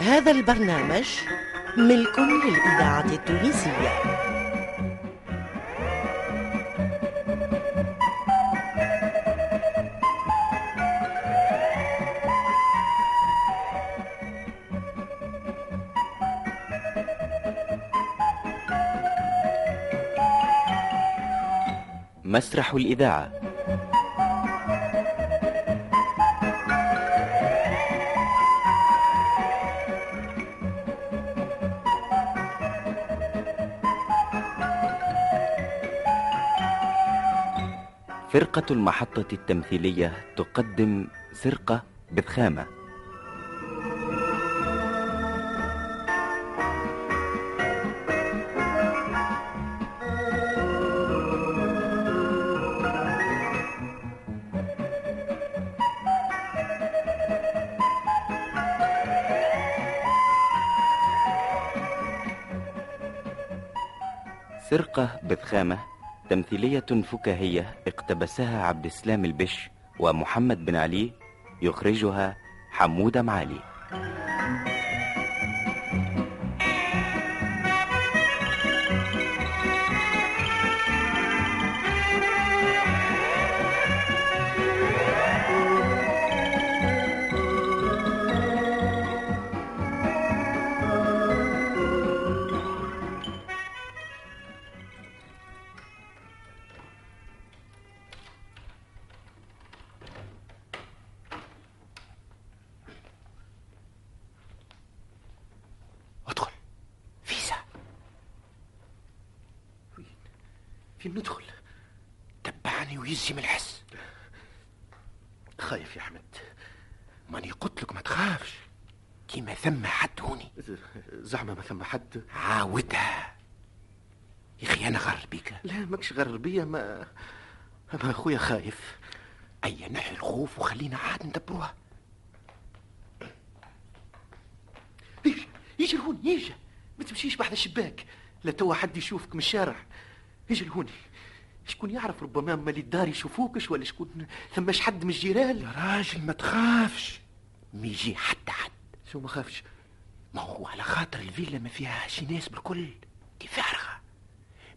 هذا البرنامج ملك للإذاعة التونسية. مسرح الإذاعة. فرقة المحطة التمثيلية تقدم سرقة بثخامة سرقة بثخامة تمثيلية فكاهية اقتبسها عبد السلام البش ومحمد بن علي يخرجها حمودة معالي. ماكش غر بيا ما ما أخويا خايف. أي نحي الخوف وخلينا عاد ندبروها. يجي يجي لهون يجي. ما تمشيش بعد الشباك. لا توا حد يشوفك من الشارع. يجي لهوني شكون يعرف ربما مالي الدار يشوفوكش ولا شكون ثماش حد من الجيران؟ يا راجل ما تخافش. ما يجي حتى حد. شو ما خافش؟ ما هو على خاطر الفيلا ما فيها شي ناس بالكل. دي فارغة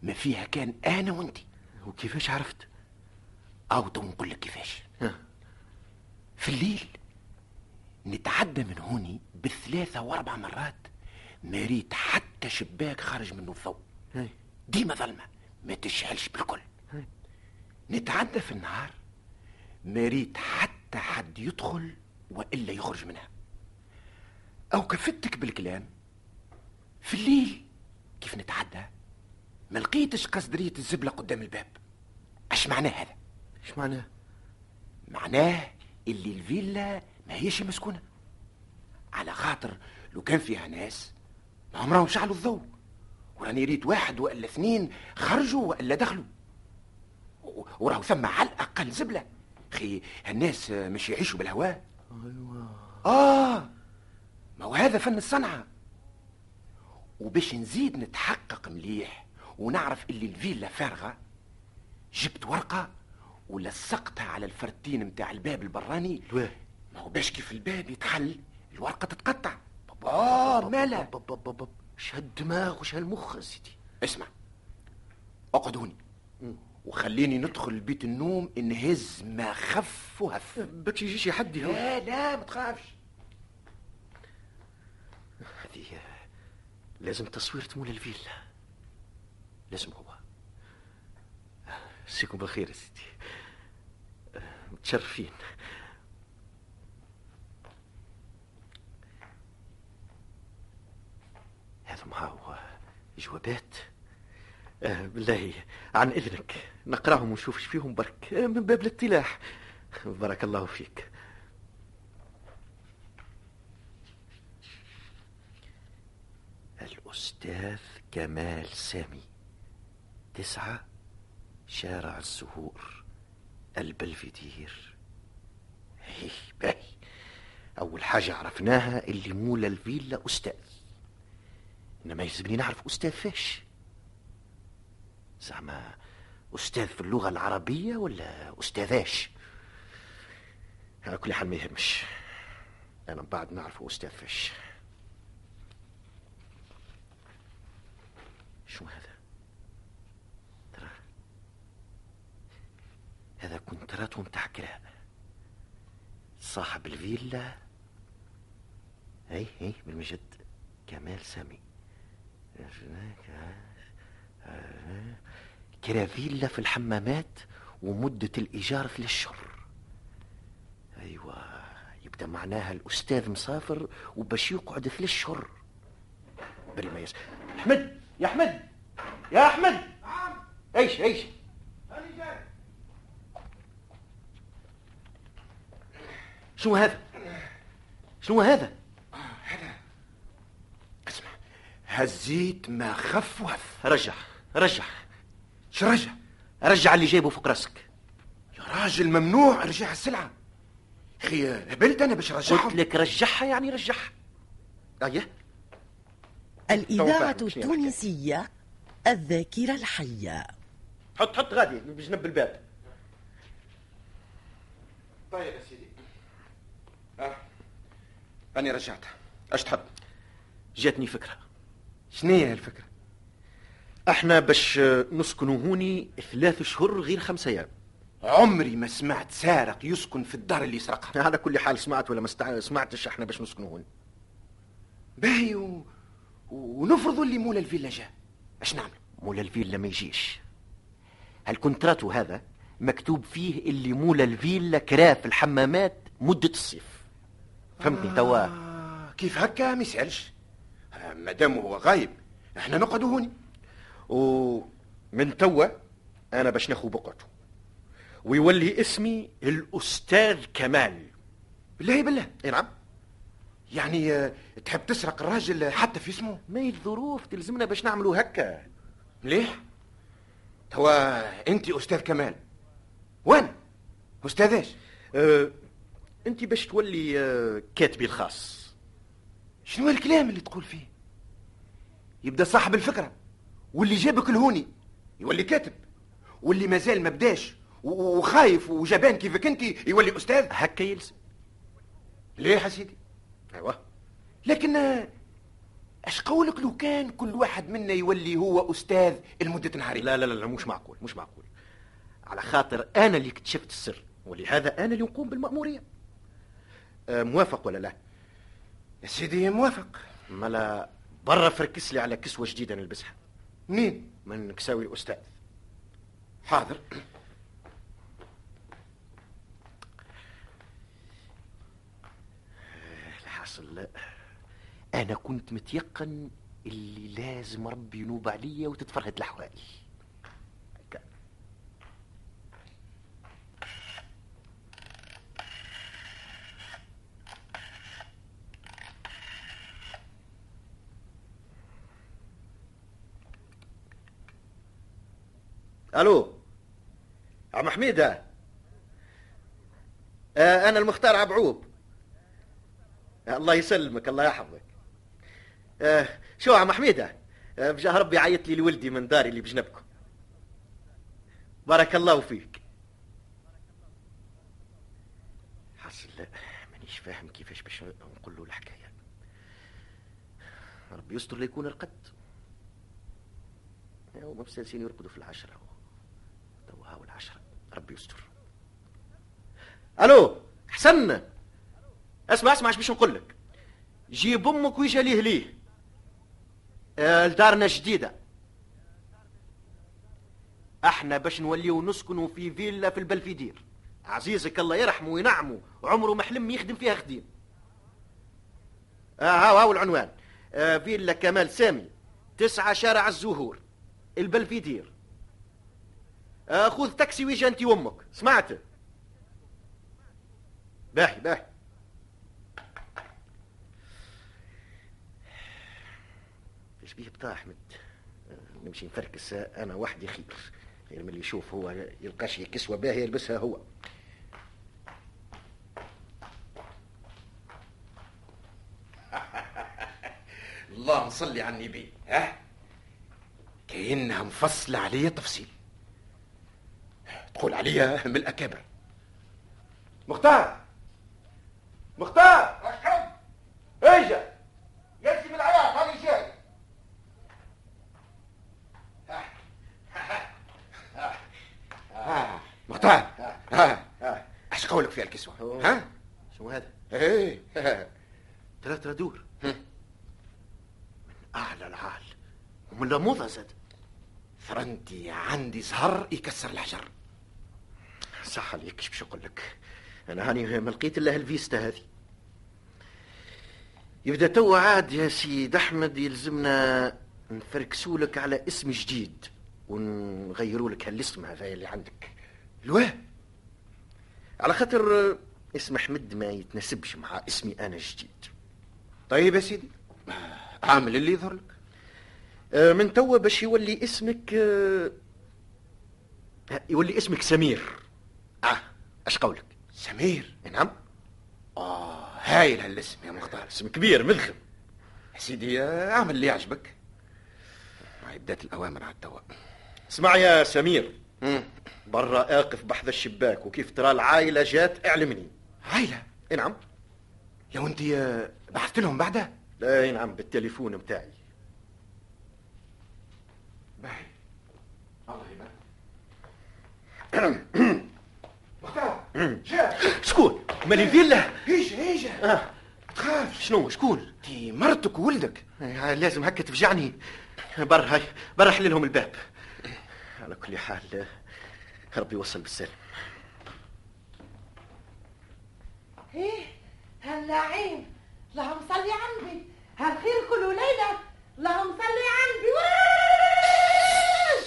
ما فيها كان أنا وانت وكيفاش عرفت؟ أو تو نقول لك كيفاش. في الليل نتعدى من هوني بالثلاثة وأربع مرات ما ريت حتى شباك خرج منه الضوء ديما ظلمة ما تشعلش بالكل. نتعدى في النهار ما ريت حتى حد يدخل وإلا يخرج منها. أو كفتك بالكلام في الليل كيف نتعدى؟ ما لقيتش قصدرية الزبلة قدام الباب. اش معناه هذا؟ إيش معناه؟ معناه اللي الفيلا ما هيش مسكونة. على خاطر لو كان فيها ناس ما عمرهم شعلوا الضوء. وراني ريت واحد والا اثنين خرجوا والا دخلوا. وراهو ثم على الأقل زبلة. خي الناس مش يعيشوا بالهواء أيوه. آه ما هو هذا فن الصنعة. وباش نزيد نتحقق مليح ونعرف اللي الفيلا فارغة جبت ورقة ولصقتها على الفرتين متاع الباب البراني. ما هو باش كيف الباب يتحل الورقة تتقطع. آه مالا. ش هالدماغ وش هالمخ سيدي. اسمع اقعد هوني وخليني ندخل بيت النوم نهز ما خف وهف. باش يجيش حد لا لا ما تخافش. هذه لازم تصوير تمول الفيلا. لازم هو سيكم بخير يا سيدي متشرفين. هذا ما هو؟ جوابات بالله عن إذنك. نقراهم ونشوف إيش فيهم برك. آه من باب الاطلاع بارك الله فيك. الأستاذ كمال سامي. تسعة شارع الزهور البلفدير. هي باهي أول حاجة عرفناها اللي مولى الفيلا أستاذ. إنما يلزمني نعرف أستاذ فاش زعما أستاذ في اللغة العربية ولا أستاذاش على كل حال ما يهمش. أنا من بعد نعرف أستاذ فاش شو هذا؟ هذا كونتراتو متاع كراء صاحب الفيلا. اي اي بالمجد. كمال سامي. كرا فيلا في الحمامات ومدة الإيجار في شهور أيوة يبدأ معناها الأستاذ مسافر وباش يقعد في الشهر بالميس أحمد يا أحمد يا أحمد. نعم. إيش إيش شنو هذا؟ شنو هذا؟ هذا. اسمع هزيت ما خف وهف رجع رجع. شو رجع؟ رجع اللي جايبه فوق راسك. يا راجل ممنوع رجع السلعة. أخي هبلت أنا باش رجعها قلت لك رجعها يعني رجعها. أيه. الإذاعة التونسية الذاكرة الحية. حط حط غادي بجنب الباب. طيب يا سيدي. آه. أنا رجعتها أش تحب؟ جاتني فكرة. شنو هي الفكرة إحنا باش نسكنوا هوني ثلاث شهور غير خمسة أيام. عمري ما سمعت سارق يسكن في الدار اللي سرقها. على كل حال سمعت ولا ما استع- سمعتش إحنا باش نسكنوا هون باهي و... ونفرضوا اللي مول الفيلا جا. أش نعمل؟ مولا الفيلا ما يجيش. الكونتراتو هذا مكتوب فيه اللي مولا الفيلا كراه في الحمامات مدة الصيف. فهمتني توا؟ آه كيف هكا ما يسألش. آه، مادام هو غايب إحنا نقعدوا هوني ومن توا أنا باش ناخو بقعته. ويولي اسمي الأستاذ كمال. بالله بالله. أي نعم. يعني آه، تحب تسرق الراجل حتى في اسمه؟ ما هي الظروف تلزمنا باش نعملوا هكا. مليح. توا انت أستاذ كمال. وأنا أستاذ إيش؟ أه انت باش تولي أه كاتبي الخاص. شنو الكلام اللي تقول فيه؟ يبدأ صاحب الفكرة واللي جابك لهوني يولي كاتب واللي مازال ما بداش وخايف وجبان كيفك انت يولي أستاذ. هكا يلزم. ليه يا سيدي أيوه. لكن آه، أش قولك لو كان كل واحد منا يولي هو أستاذ لمدة نهارين؟ لا لا لا مش معقول مش معقول. على خاطر أنا اللي اكتشفت السر ولهذا أنا اللي نقوم بالمأمورية. أه موافق ولا لا؟ يا سيدي موافق. ملا برا فركس لي على كسوة جديدة نلبسها. منين؟ من كساوي الأستاذ حاضر. الحاصل لا أنا كنت متيقن اللي لازم ربي ينوب عليا وتتفرهد الأحوال هكا. ألو؟ عم حميده آه أنا المختار عبعوب الله يسلمك الله يحفظك. آه شو عم حميده آه بجاه ربي عيط لي لولدي من داري اللي بجنبكم. بارك الله فيك. حصل مانيش فاهم كيفاش باش نقول له الحكاية. ربي يستر ليكون القد. هما مسلسين يرقدوا في العشرة تو هاو العشرة ربي يستر. ألو حسن. اسمع اسمع إيش باش نقول لك؟ جيب أمك ويجي ليه آه، لدارنا جديدة. أحنا باش نوليو نسكنوا في فيلا في البلفيدير. عزيزك الله يرحمه وينعمه. عمره ما حلم يخدم فيها خديم. آه هاو هاو العنوان. آه فيلا كمال سامي. تسعة شارع الزهور. البلفيدير. آه خذ تاكسي ويجي انت وامك. سمعت؟ باهي باهي. إيش بيه بتاع أحمد. آه، نمشي نفركس أنا وحدي خير. غير من اللي يشوف هو يلقى شي كسوه باهيه يلبسها هو. اللهم صل على النبي. ها؟ كأنها مفصلة عليا تفصيل. تقول عليا من الأكابر. مختار! مختار! اشحب اجا يلزم العيال هذه جاي آه. مختار! ها إيش قولك في الكسوة. ها شنو هذا إيه ثلاثة دور من أعلى العال ومن لموضة زاد ثرنتي عندي زهر يكسر الحجر صح عليك إيش باش نقول لك أنا هاني ما لقيت إلا هالفيستا هذه يبدأ توا عاد يا سيد أحمد يلزمنا نفركسوا لك على اسم جديد ونغيروا لك هالاسم هذا اللي عندك. الواه على خاطر اسم أحمد ما يتناسبش مع اسمي أنا جديد طيب يا سيدي عامل اللي يظهر لك. آه، من توا باش يولي اسمك آه، يولي اسمك سمير. آه أش قولك؟ سمير. نعم. آه هايل هالاسم يا مختار. اسم كبير مذخم يا سيدي آه، اعمل اللي يعجبك. بدات الأوامر على التوا اسمع يا سمير. برا آقف بحذا الشباك وكيف ترى العائلة جات اعلمني. عايلة؟ إي نعم. لو انت آه، بعثت لهم بعدها؟ لا إي نعم بالتليفون متاعي باهي. الله يبارك. شكون؟ مالي الفيلا ايجا ايجا آه. تخاف. شنو شكون؟ دي مرتك وولدك. آه، لازم هكا تفجعني. برا هاي برا حل لهم الباب. على كل حال ربي يوصل بالسلام إيه هالنعيم اللهم صلي على النبي هالخير كله ليلة اللهم صلي على النبي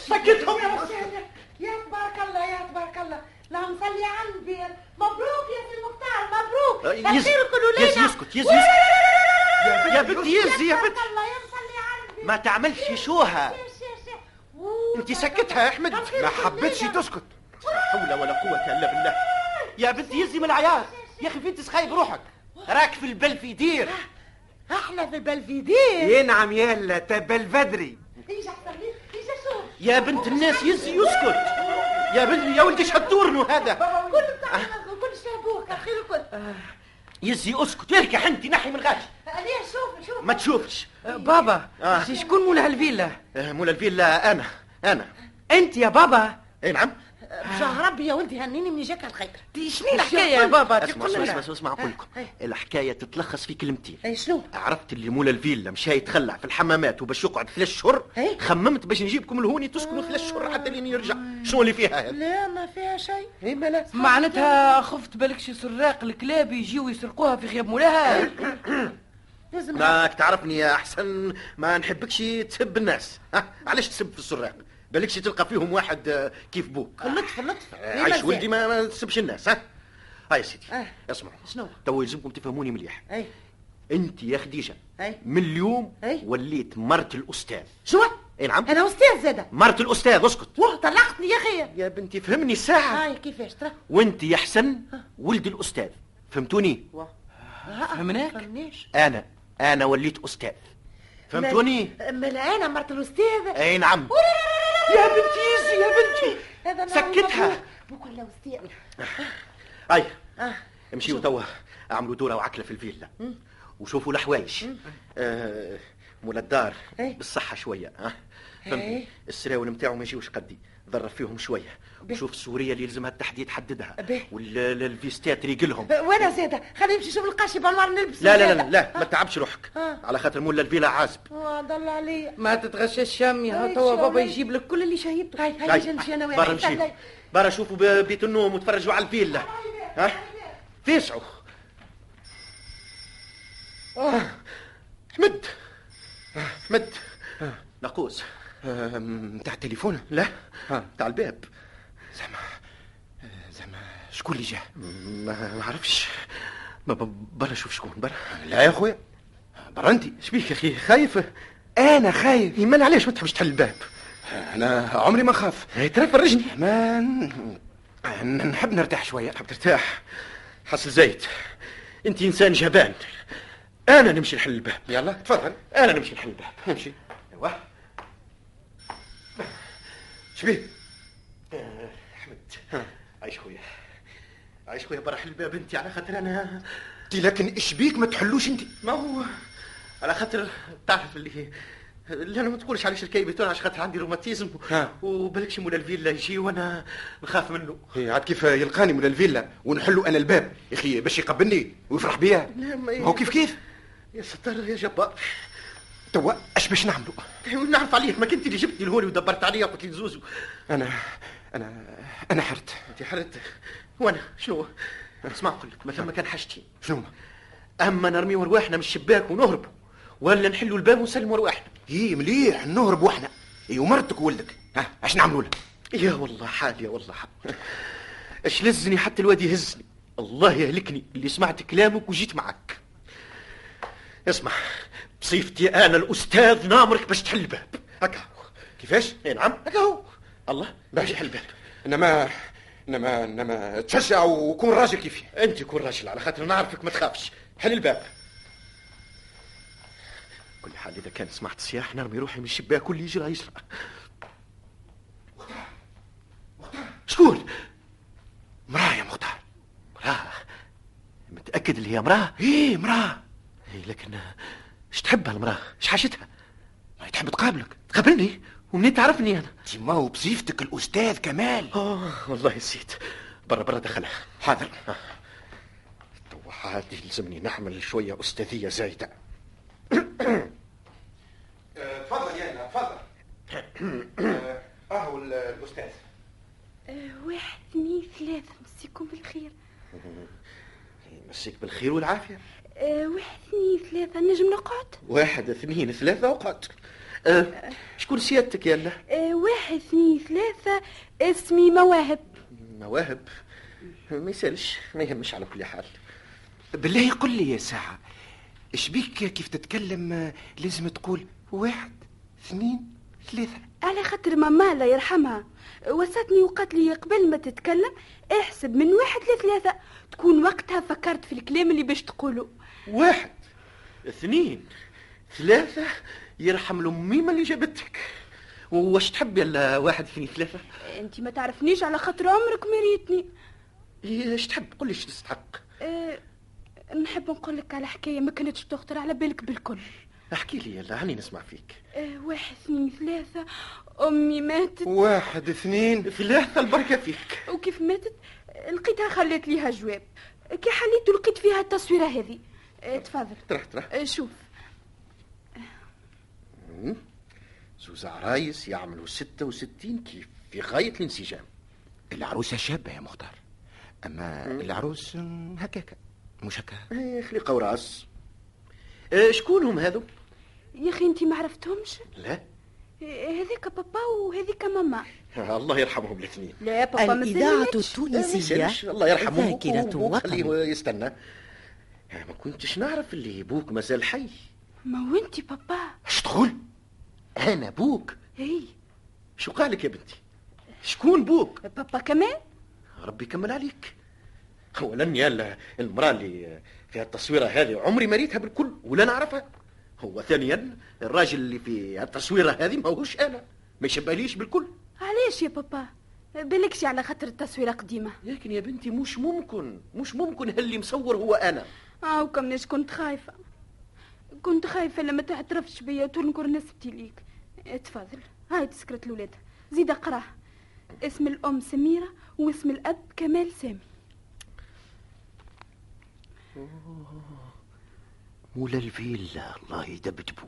سكتهم يا مختار. يا تبارك الله يا تبارك الله. اللهم صلي على النبي مبروك يا سي المختار مبروك. كله يز ليلة يسكت يسكت. يا- يا بنتي يز يا بنتي ما تعملش شوها. أنت سكتها يا أحمد. ما ليلة. تسكت. لا حول ولا قوة إلا بالله. يا بنتي يزي من العياط يا أخي فين تسخايب روحك؟ راك في البل في دير أحلى في البلفيدير. ينعم أحسن لي؟ إيش أشوف؟ يا بنت الناس يزي يسكت. يا بنتي يا ولدي شدورنو هذا؟ كل كل شيء أبوك الخير الكل. يزي اسكت اركع انت نحي من غاش ليه شوف شوف. ما تشوفش. بابا آه. شكون مول هالفيلا آه، مولا الفيلا أنا أنا. أنت يا بابا. أي نعم. بشاه ربي يا ولدي هنيني من جاك الخير. شنو الحكاية يا بابا؟ اسمع تقول اسمع اسمع, اسمع أقول لكم. الحكاية تتلخص في كلمتين. اي شنو؟ عرفت اللي مولا الفيلا مشى يتخلع في الحمامات وباش يقعد ثلاث شهور؟ إيه. خممت باش نجيبكم لهوني تسكنوا ثلاث شهور حتى لين يرجع. شنو اللي فيها هذا؟ لا ما فيها شيء. اي مالا معناتها خفت بالك شي سراق الكلاب يجيو يسرقوها في غياب مولاها. لازم راك تعرفني يا أحسن ما نحبكش تسب الناس. علاش تسب في السراق؟ بالكش تلقى فيهم واحد آه، كيف بوك. اللطف اللطف آه، عايش ولدي ما, ما تسبش الناس ها؟ هاي يا سيدي آه. اسمعوا. شنو؟ تو يلزمكم تفهموني مليح. أي. أنت يا خديجة أي. من اليوم أي. وليت مرت الأستاذ. شو؟ أي نعم. أنا أستاذ زادة. مرت الأستاذ اسكت. واه طلقتني يا أخي. يا بنتي فهمني ساعة. هاي كيفاش؟ ترى. وأنت يا حسن ولد الأستاذ. فهمتوني؟ فهمناك؟ فهمنيش. أنا أنا وليت أستاذ. فهمتوني؟ ملا أنا مرت الأستاذ. أي نعم. يا بنتي يزي يا بنتي. سكتها. بوك ولا أستاذ هاي آه. امشيوا توا. أعملوا دوره وعكله في الفيلا. وشوفوا الحوايج آه. مولا الدار؟ إيه. بالصحة شوية ها. فهمتني السراول نتاعو ما يجيوش قدي ظرف فيهم شوية. وشوف السوريه اللي يلزمها التحديد حددها. والفيستات ريقلهم. وأنا زاده خليني نمشي نشوف القاشي بالنهار نلبس. لا لا لا. لا ما تعبش روحك. آه. على خاطر مولا الفيلا عازب. ضل علي ما تتغشاش شامي ها توا بابا. يجيب لك كل اللي شهيته هاي هاي نمشي أنا وياك. برا نمشي. برا شوفوا بيت النوم وتفرجوا على الفيلا. ها؟ فيسعوا آه. احمد آه، ناقوس. نتاع التليفون. لا. تاع الباب. زعما آه، زعما شكون اللي جا؟ ما ما عرفش ما ب- برا شوف شكون برا. لا يا خويا. برنتي شبيك يا أخي خايف؟ أنا خايف. يمن علاش ما تحبش تحل الباب؟ أنا عمري ما خاف. ترى فرجني ما نحب نرتاح شوية تحب ترتاح. حصل زيت انت إنسان جبان. أنا نمشي نحل الباب. يلا تفضل. أنا نمشي نحل الباب. امشي. ايوا شبيه أحمد. عايش خويا. عايش خويا برا حل الباب أنت على خاطر أنا قلت لكن إيش بيك ما تحلوش أنت؟ ما هو على خاطر تعرف اللي لا أنا ما تقولش علاش الكيبتون عشان خاطر عندي روماتيزم. وبالكش مولا الفيلا يجي وأنا نخاف منه. هي عاد كيف يلقاني من الفيلا ونحلوا أنا الباب؟ يا أخي باش يقبلني ويفرح بيا. هو كيف كيف؟ يا ستار يا جبار. توا اش باش نعملوا نعرف عليك. ما كنت اللي جبتني لهوني ودبرت عليا وقلت لي زوزو. أنا أنا أنا حرت. انت حرت. وأنا شنو؟ اسمع نقول لك ما ثم كان حاجتين شنو اما نرميو رواحنا من الشباك ونهربوا ولا نحلوا الباب ونسلموا رواحنا إيه مليح نهرب وحنا. اي ومرتك وولدك ها اش نعملوا له؟ يا والله حال يا والله. حال اش لزني حتى الواد يهزني. الله يهلكني اللي سمعت كلامك وجيت معك. اسمع بصيفتي أنا الأستاذ نامرك باش تحل الباب. هكا. كيفاش؟ اي نعم. هكا هو. الله باش يحل الباب. إنما إنما إنما تشجع وكون راجل كيفي أنت كون راجل على خاطر نعرفك ما تخافش. حل الباب. كل حال إذا كان سمعت صياح نرمي روحي من الشباك واللي يجرى يجرى شكون؟ مراه يا مختار. مراه. متأكد اللي هي مراه؟ إيه مراه. إيه لكن إيش تحبها المراه إيش حاجتها ما تحب تقابلك تقابلني؟ ومنين تعرفني أنا؟ ما هو بصيفتك الأستاذ كمال. آه والله نسيت. برا برا دخلها. حاضر. تو عادي يلزمني نعمل شوية أستاذية زايدة. تفضل يا تفضل. أهو الأستاذ. آه، واحد اثنين ثلاثة. مسيكم بالخير. يمسيك بالخير والعافية. آه، واحد اثنين ثلاثة نجم نقعد؟ واحد اثنين ثلاثة وقعد. أه شكون سيادتك يا الله؟ آه، واحد اثنين ثلاثة اسمي مواهب. مواهب؟ ما يسالش ما يهمش على كل حال. بالله قل لي يا ساعة إيش بيك؟ كيف تتكلم؟ لازم تقول واحد اثنين ثلاثة. على خاطر ماما الله يرحمها. وصتني وقالت لي قبل ما تتكلم احسب من واحد لثلاثة. تكون وقتها فكرت في الكلام اللي باش تقوله. واحد. اثنين. ثلاثة يرحم الأميمة اللي جابتك واش تحب يلا واحد اثنين ثلاثة؟ أنت ما تعرفنيش على خاطر عمرك مريتني إيه، إيش تحب؟ قل لي إيش تستحق. أه نحب نقول لك على حكاية ما كانتش تخطر على بالك بالكل. احكي لي يلا هاني نسمع فيك. أه واحد اثنين ثلاثة. أمي ماتت. واحد اثنين. ثلاثة البركة فيك. وكيف ماتت؟ لقيتها خليت ليها جواب. كي حليته لقيت فيها التصويرة هذه. تفضل ترح ترح أه شوف زوز عرايس يعملوا ستة وستين كيف في غاية الانسجام العروسة شابة يا مختار. أما العروس هكاك مش هكا إيه خليقة وراس. آه شكونهم هذو؟ يا أخي أنت ما عرفتهمش؟ لا. أه، هذيك بابا وهذيك ماما. الله يرحمهم الاثنين. لا بابا ما الإذاعة. التونسية الله يرحمه ذاكرة وطن يستنى. أنا ما كنتش نعرف اللي بوك مازال حي. ما هو أنت بابا. اش تقول؟ أنا بوك؟ هي شو قالك يا بنتي؟ شكون بوك؟ بابا كمان؟ ربي يكمل عليك. اولا يا ال- المرأة اللي فيها التصويرة هذه عمري ما ريتها بالكل ولا نعرفها. هو ثانيا الراجل اللي في التصويرة هذه ما هوش أنا. ما يشبهليش بالكل. علاش يا بابا؟ بالكش على خاطر التصويرة قديمة. لكن يا بنتي مش ممكن مش ممكن اللي مصور هو أنا. آه وكمناش كنت خايفة. كنت خايفة لما تعترفتش بيا وتنكر نسبتي ليك. آه، تفضل. هاي تذكرة الولاد. زيد اقراه اسم الأم سميرة واسم الأب كمال سامي. مولا الفيلا الله يدبدبو.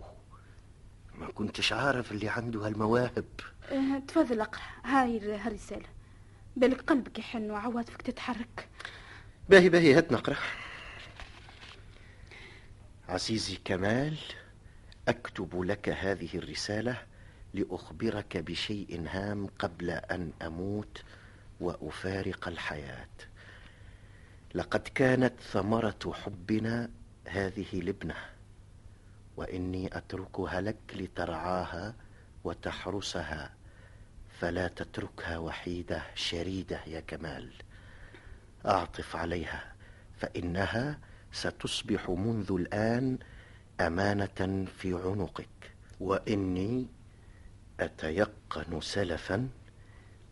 ما كنتش عارف اللي عنده هالمواهب. آه، تفضل اقرأ. هاي ال- هالرسالة. بالك قلبك يحن وعواطفك تتحرك. باهي باهي هات نقرأ. عزيزي كمال أكتب لك هذه الرسالة لأخبرك بشيء هام قبل أن أموت وأفارق الحياة. لقد كانت ثمرة حبنا هذه لبنه وإني أتركها لك لترعاها وتحرسها فلا تتركها وحيدة شريدة يا كمال. أعطف عليها فإنها ستصبح منذ الآن أمانة في عنقك. وإني أتيقن سلفا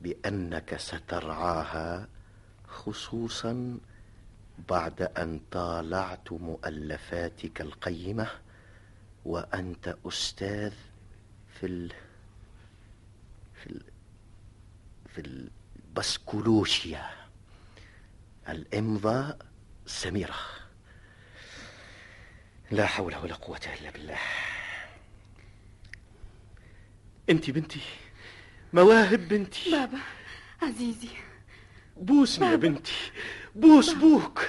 بأنك سترعاها خصوصا بعد أن طالعت مؤلفاتك القيمة وأنت أستاذ في ال في ال في البسيكولوجيا الإمضاء سميرة. لا حول ولا قوة إلا بالله. أنت بنتي مواهب بنتي. بابا عزيزي. بوسني يا بنتي بوس بوك.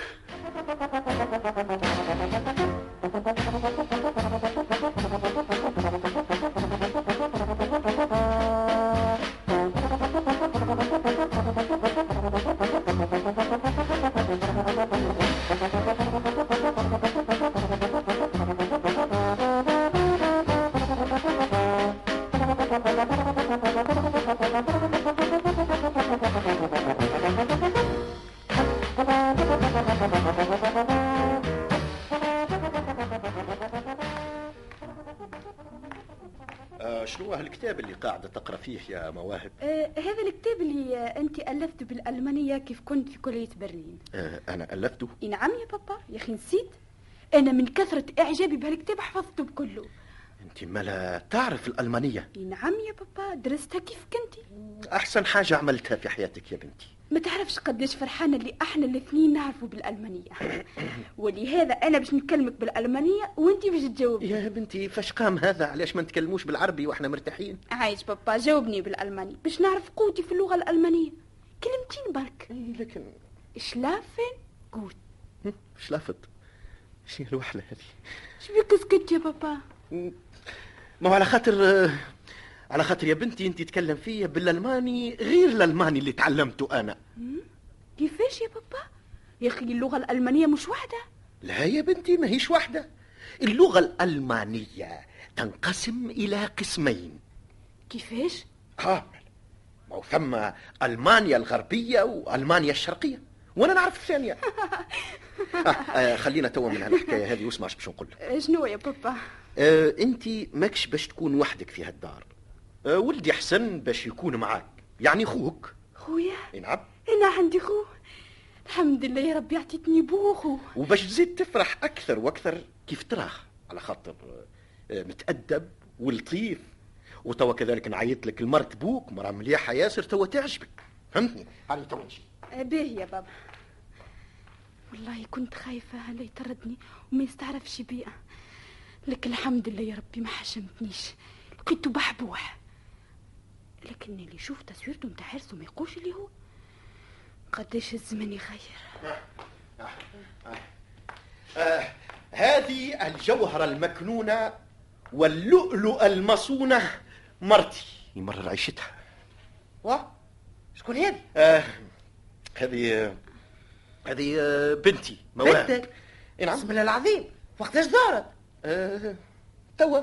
قاعدة تقرأ فيه يا مواهب؟ آه هذا الكتاب اللي أنت الفته بالألمانية كيف كنت في كلية برلين. آه أنا ألفته. نعم يا بابا يا أخي نسيت. أنا من كثرة إعجابي بهالكتاب حفظته بكله. أنت ملا تعرف الألمانية. نعم يا بابا درستها كيف كنتي؟ أحسن حاجة عملتها في حياتك يا بنتي. ما تعرفش قديش فرحانة اللي إحنا الاثنين نعرفوا بالألمانية. ولهذا أنا باش نكلمك بالألمانية وانت باش تجاوبني. يا بنتي فاش قام هذا؟ علاش ما نتكلموش بالعربي وإحنا مرتاحين؟ عايش بابا جاوبني بالألماني باش نعرف قوتي في اللغة الألمانية. كلمتين برك. لكن شلافن قوت. شلافت؟ شنو الوحلة هذه. شبيك سكت يا بابا. ما هو على خاطر على خاطر يا بنتي انت تتكلم فيا بالألماني غير الألماني اللي تعلمته أنا. كيفاش يا بابا؟ يا أخي اللغة الألمانية مش واحدة لا يا بنتي ما هيش واحدة اللغة الألمانية تنقسم إلى قسمين. كيفاش؟ ها ما ثم ألمانيا الغربية وألمانيا الشرقية. وأنا نعرف الثانية. آه آه خلينا توا من هالحكاية هذه واسمع باش نقول. شنو يا بابا؟ آه انت ماكش باش تكون وحدك في هالدار. آه ولدي حسن باش يكون معاك. يعني خوك. خويا؟ نعم. أنا عندي خو. الحمد لله يا ربي عطيتني بو خو. وباش تزيد تفرح أكثر وأكثر كيف تراه على خاطر آه، متأدب ولطيف. وتوا كذلك نعيط لك المرت بوك. مرة مليحة ياسر توا تعجبك. فهمتني؟ هاني نمشي. آه، باهي يا بابا. والله كنت خايفة هلا يطردني وما يستعرفش بيا. لكن الحمد لله يا ربي ما حشمتنيش. لقيته بحبوح. لكن اللي يشوف تصويرته متاع حرصه ما يقولش اللي هو. قديش الزمن يغير. آه هذه الجوهرة المكنونة واللؤلؤ المصونة مرتي. يمرر عيشتها وا شكون هذه؟ آه هذه هذه آه، بنتي مواهب بنتك؟ نعم. بسم الله العظيم. وقتاش دارت؟ آه توا.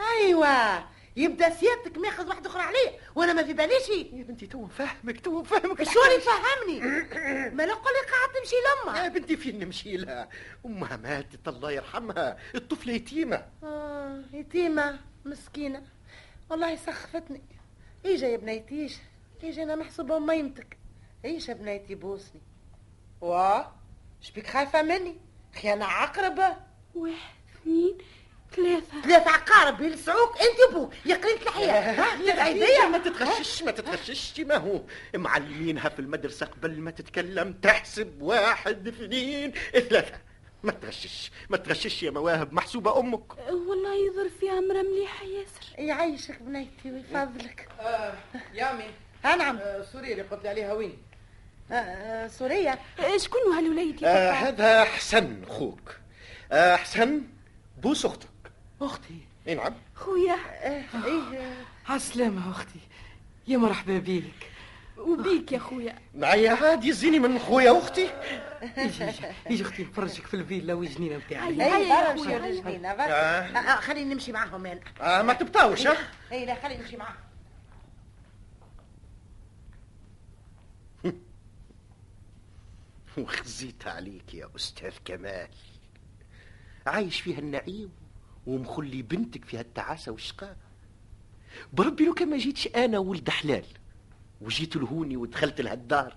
أيوه يبدأ سيادتك ماخذ واحد أخرى عليه وأنا ما في باليش. يا بنتي تو نفهمك تو نفهمك شو اللي فهمني ما لا قول لي قاعد تمشي يا لامها بنتي فين نمشي لها؟ أمها ماتت الله يرحمها. الطفلة يتيمة. آه يتيمة مسكينة. والله سخفتني. إيجا يا بنيتي إيجا. إيجا أنا محسوبة ميمتك إيش يا بنيتي بوسني. وا شبيك خايفة مني؟ خي أنا عقربة. واحد اثنين. ثلاثة. ثلاثة عقارب يلسعوك أنت وبوك يا قرية الحياة. ها؟ يا العيدية ما تتغشش ما تتغشش. ما هو؟ معلمينها في المدرسة قبل ما تتكلم. تحسب واحد اثنين ثلاثة. ما تغشش. ما تغشش يا مواهب. محسوبة أمك. آه، والله يظهر فيها مرة مليحة ياسر. يعيشك بنيتي ويفضلك. آه يا عمي ها نعم. آه سوريا اللي قلت لي عليها وين؟ آه، آه، سوريا. آه، شكون هالوليد آه هذا حسن خوك آه حسن بوس أختك. أختي. أي نعم. خويا. آه، إيه آه، عالسلامة أختي. يا مرحبا بيك. وبيك يا خويا. معايا عادي يزيني من خويا واختي يجي يجي. يجي أختي نفرجك في الفيلا والجنينة نتاعي هيا. اي برا خويا، مشي هيا. للجنينة برا. آه. خليني نمشي معاهم أنا آه ما تبطاوش ها اي لا خليني نمشي معاهم. وخزيت عليك يا أستاذ كمال. عايش فيها النعيم؟ ومخلي بنتك فيها التعاسة والشقاء بربي لو كان ما جيتش أنا ولد حلال وجيت لهوني ودخلت لها الدار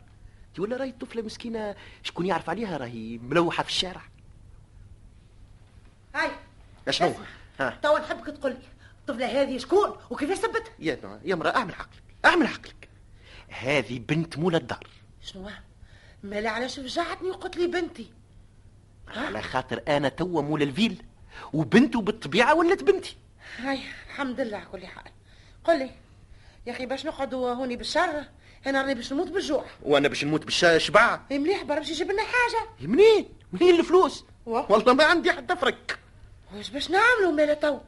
تي ولا راهي طفلة مسكينة شكون يعرف عليها راهي ملوحة في الشارع. هاي شنو؟ ها. توا نحبك تقول لي الطفلة هذه شكون؟ وكيفاش ثبتها يا يا مرأة أعمل عقلك أعمل عقلك. هذه بنت مولى الدار. شنو؟ مالي علاش فجعتني وقلت لي بنتي؟ على خاطر أنا توا مولى الفيل. وبنته بالطبيعة ولات بنتي. هاي الحمد لله على كل حال. قل لي يا أخي باش نقعدوا هوني بالشر؟ أنا راني باش نموت بالجوع. وأنا باش نموت بالشبع إيه مليح برا باش يجيب لنا حاجة. منين؟ منين الفلوس. والله ما عندي حتى فرك واش باش نعملوا مالا تو؟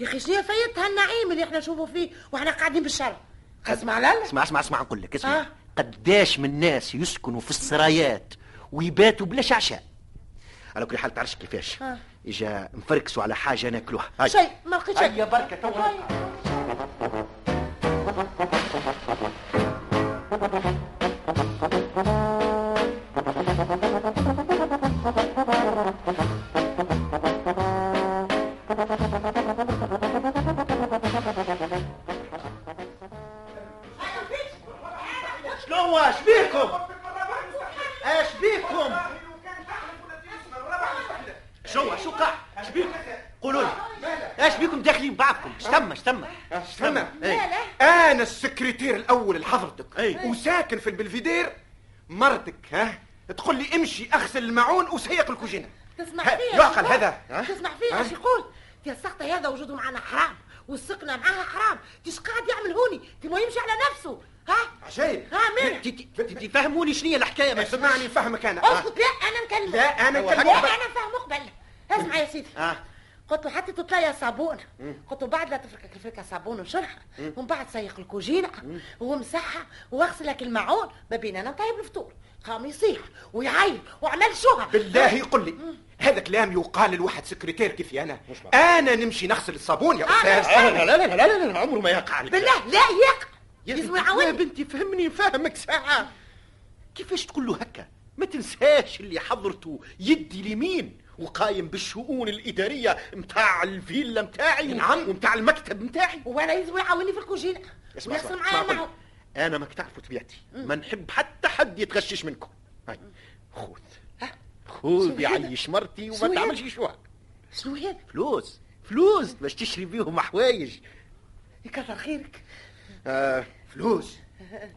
يا أخي شنو فايتها النعيم اللي إحنا نشوفوا فيه وإحنا قاعدين بالشر. اسمع لا اسمع اسمع اسمع نقول لك اسمع. آه. قداش من ناس يسكنوا في السرايات ويباتوا بلا شعشاء على كل حال تعرفش كيفاش. آه. إجا نفركسوا على حاجة ناكلوها. هاي. شيء ما لقيت شيء هيا بركة تو السكرتير الأول لحضرتك أي. وساكن في البلفيدير. مرتك ها تقول لي امشي أغسل المعون وسيق الكوجينة. تسمع ها، فيها يعقل هذا، ها؟ تسمع فيها إيش يقول يا السقطة هذا وجوده معنا حرام والسكنة معاها حرام. تيش قاعد يعمل هوني؟ تبغى يمشي على نفسه؟ ها؟ عجيب. ها مين؟ تفهموني شنو هي الحكاية؟ بس اسمعني فهمك أنا. آه. اسكت لا أنا نكلم لا أنا نكلمك. لا. أنا نفهم مقبل. اسمع يا سيدي. آه. قلت له حتى تطلع صابون قلت له بعد لا تفرك الفركة صابون وشرحة ومن بعد سيق الكوجينة ومسحها واغسل لك المعون ما بين أنا طيب الفطور قام يصيح ويعيط وعمل شوها بالله يقول لي هذا كلام يقال لواحد سكرتير كيفي أنا أنا نمشي نغسل الصابون يا أستاذ لا لا لا لا لا لا عمره ما يقع عليك بالله لا يقع يا لازم بنتي- يا فهمني فهمك ساعة كيفاش تقول له هكا ما تنساش اللي حضرته يدي اليمين وقايم بالشؤون الإدارية متاع الفيلا متاعي نعم. ومتاع المكتب متاعي. وأنا لازم يعاوني في الكوجينة اسمع اسمع, معايا قل. أنا ماك تعرفوا طبيعتي. ما نحب حتى حد يتغشش منكم. هاي. خذ؟ خذ؟ يعيش مرتي وما؟ تعملش شو شنو هذا فلوس. فلوس. باش تشري بيهم حوايج يكثر خيرك. آه فلوس.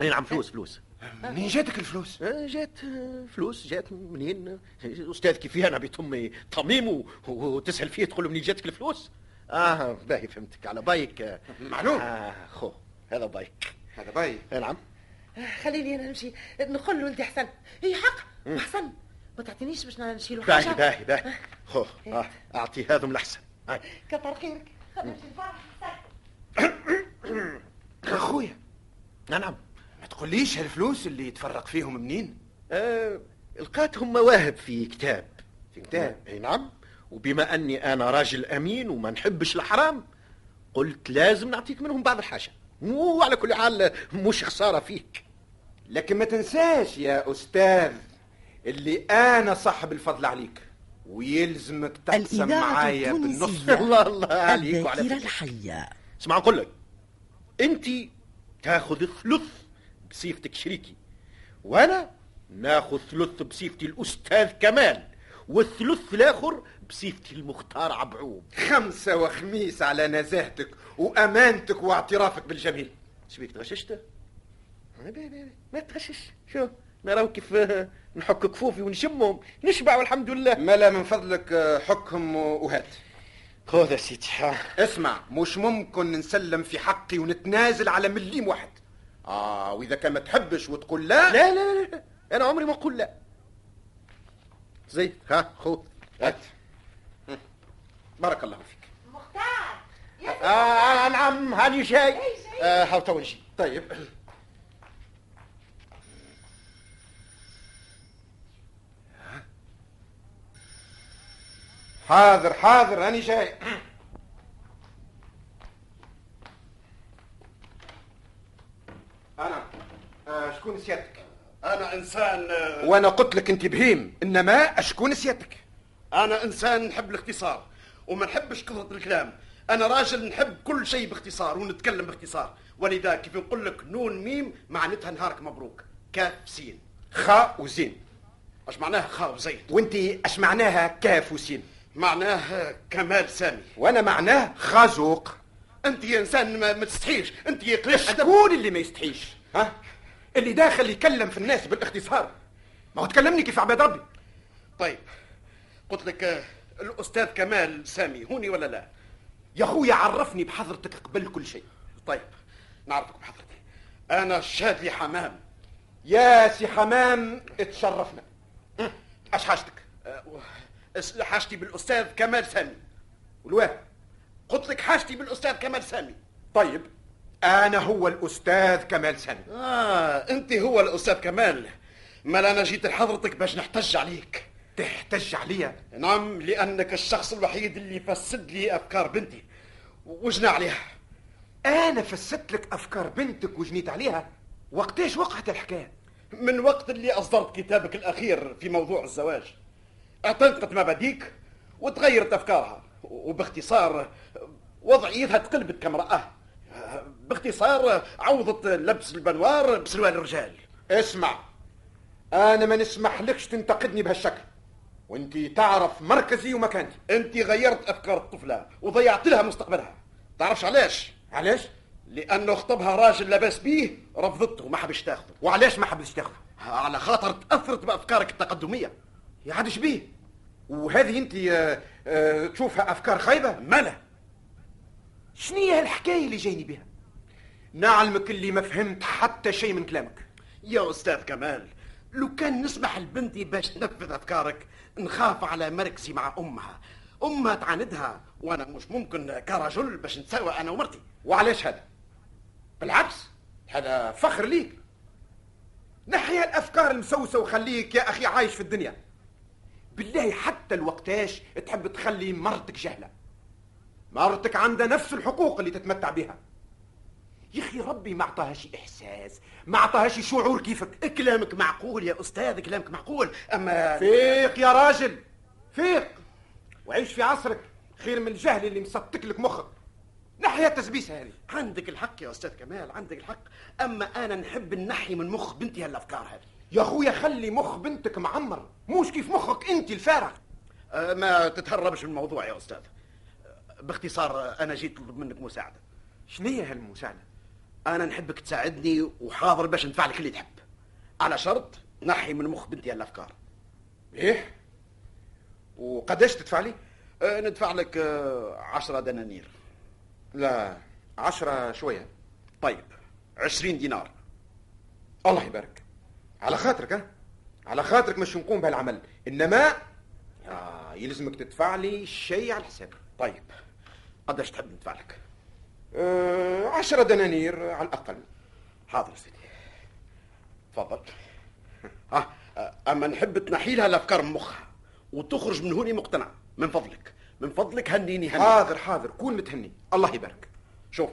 أي نعم فلوس فلوس. منين جاتك الفلوس؟ آه، جات آه، فلوس جات منين؟ أستاذ كيفي أنا بيت امي طميم و- وتسال فيه تقول له منين جاتك الفلوس؟ آه باهي فهمتك على بايك. آه، معلوم. آه خو هذا بايك. هذا باي آه، نعم. خليني أنا نمشي. نقول له ولدي حسن. هي حق. احسن ما تعطينيش باش نشيلو باهي حاجة؟ باهي باهي. خو آه أعطي هذا من الأحسن. كتر خيرك. خلينا نمشي نفرح أخويا. آه، نعم. ما تقوليش هالفلوس اللي يتفرق فيهم منين؟ آه لقاتهم مواهب في كتاب في كتاب. أي نعم. وبما أني أنا راجل أمين وما نحبش الحرام قلت لازم نعطيك منهم بعض الحاجة. وعلى كل حال مش خسارة فيك. لكن ما تنساش يا أستاذ اللي أنا صاحب الفضل عليك ويلزمك تقسم معايا بالنص. الله الله عليك وعلى. الحية. اسمع نقول لك. انت تاخذ الثلث بصفتك شريكي. وأنا ناخذ ثلث بصفتي الأستاذ كمال والثلث الآخر بصفتي المختار عبعوب. خمسة وخميس على نزاهتك وأمانتك واعترافك بالجميل. شبيك تغششت؟ ما تغشش. شو؟ نراو كيف نحك كفوفي ونشمهم؟ نشبع والحمد لله. ملا من فضلك حكهم وهات. خذ يا سيدي. اسمع مش ممكن نسلم في حقي ونتنازل على مليم واحد. آه وإذا كان ما تحبش وتقول لا. لا لا لا أنا عمري ما أقول لا. زي ها خذ هات. بارك الله فيك. مختار. يا آه نعم هاني جاي آه هاو تو نجي طيب. حاضر حاضر راني جاي أنا آه شكون سيادتك؟ أنا إنسان وأنا قلت لك أنت بهيم إنما أشكون سيادتك؟ أنا إنسان نحب الاختصار وما نحبش كثرة الكلام. أنا راجل نحب كل شيء باختصار ونتكلم باختصار. ولذا كيف نقول لك نون ميم معناتها نهارك مبروك. كاف سين. خاء وزين. اش معناها خاء وزين؟ وأنت أش معناها كاف وسين؟ معناه كمال سامي. وأنا معناه خازوق. أنت يا إنسان ما, ما تستحيش. أنت يا ادب شكون اللي ما يستحيش؟ ها؟ اللي داخل يكلم في الناس بالاختصار. ما هو تكلمني كيف عباد ربي؟ طيب قلت لك آه، الأستاذ كمال سامي هوني ولا لا؟ يا خويا عرفني بحضرتك قبل كل شيء. طيب نعرفك بحضرتي أنا الشادلي حمام يا سي حمام اتشرفنا. أه، أش حاجتك؟ أس- حاجتي بالأستاذ كمال سامي. والواه قلت لك حاجتي بالأستاذ كمال سامي. طيب. أنا هو الأستاذ كمال سامي آه أنت هو الأستاذ كمال. ما أنا جيت لحضرتك باش نحتج عليك. تحتج عليا؟ نعم لأنك الشخص الوحيد اللي فسد لي أفكار بنتي. وجنى عليها. أنا فسدت لك أفكار بنتك وجنيت عليها؟ وقتاش وقعت الحكاية؟ من وقت اللي أصدرت كتابك الأخير في موضوع الزواج. أعتنقت مبادئك وتغيرت أفكارها. وباختصار وضعيتها تقلبت كامرأة. باختصار عوضت لبس البنوار بسروال الرجال. اسمع أنا ما نسمح لكش تنتقدني بهالشكل. وأنت تعرف مركزي ومكانتي أنت غيرت أفكار الطفلة وضيعت لها مستقبلها. تعرفش علاش؟ علاش؟ لأنه خطبها راجل لاباس بيه رفضته وما حبش تاخذه. وعلاش ما حبيتش تاخذه؟ على خاطر تأثرت بأفكارك التقدمية. يا عاد إيش بيه. وهذه أنت آه، آه، تشوفها أفكار خايبة؟ ماله شنو هي هالحكاية اللي جايني بها؟ نعلمك اللي ما فهمت حتى شيء من كلامك. يا أستاذ كمال لو كان نسمح لبنتي باش تنفذ أفكارك نخاف على مركزي مع أمها. أمها تعاندها وأنا مش ممكن كرجل باش نتساوى أنا ومرتي. وعلاش هذا؟ بالعكس هذا فخر ليك نحي الأفكار المسوسة وخليك يا أخي عايش في الدنيا. بالله حتى الوقتاش تحب تخلي مرتك جهلة. مرتك عندها نفس الحقوق اللي تتمتع بها. يا أخي ربي ما أعطاهاش إحساس ما أعطاهاش شعور كيفك. كلامك معقول يا أستاذ كلامك معقول. أما فيق. يا راجل فيق. وعيش في عصرك خير من الجهل اللي مسطك لك مخك. نحيا التسبيسه هذه. عندك الحق يا أستاذ كمال عندك الحق. أما أنا نحب نحي من مخ بنتي هالأفكار هذه. يا أخويا خلي مخ بنتك معمر. مش كيف مخك انت الفارغ. أه، ما تتهربش من الموضوع يا أستاذ. باختصار أنا جيت اطلب منك مساعدة. شنو هي هالمساعدة؟ أنا نحبك تساعدني وحاضر باش ندفع لك اللي تحب. على شرط نحي من مخ بنتي هالأفكار. إيه؟ وقداش تدفع لي؟ أه، ندفع لك أه، عشرة دنانير. لا عشرة شوية. طيب عشرين دينار. الله يبارك. على خاطرك ها؟ على خاطرك مش نقوم بهالعمل. إنما آه يلزمك تدفع لي شيء على الحساب طيب. قداش تحب ندفع لك آه عشرة دنانير على الأقل. حاضر يا سيدي. تفضل. ها أه، أما نحب تنحي لها الأفكار من مخها وتخرج من هوني مقتنع. من فضلك. من فضلك هنيني هني حاضر حاضر. كون متهني. الله يبارك. شوف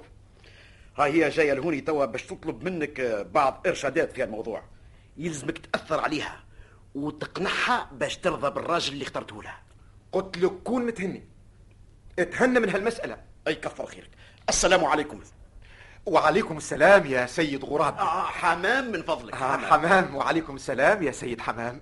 ها هي جاية لهوني توا باش تطلب منك آه، بعض إرشادات في الموضوع. يلزمك تأثر عليها وتقنعها باش ترضى بالراجل اللي اخترته لها. قلت لك كون متهني. اتهنى من هالمسألة. أي كثر خيرك. السلام عليكم. وعليكم السلام يا سيد غراب. آه حمام من فضلك. آه حمام. وعليكم السلام يا سيد حمام.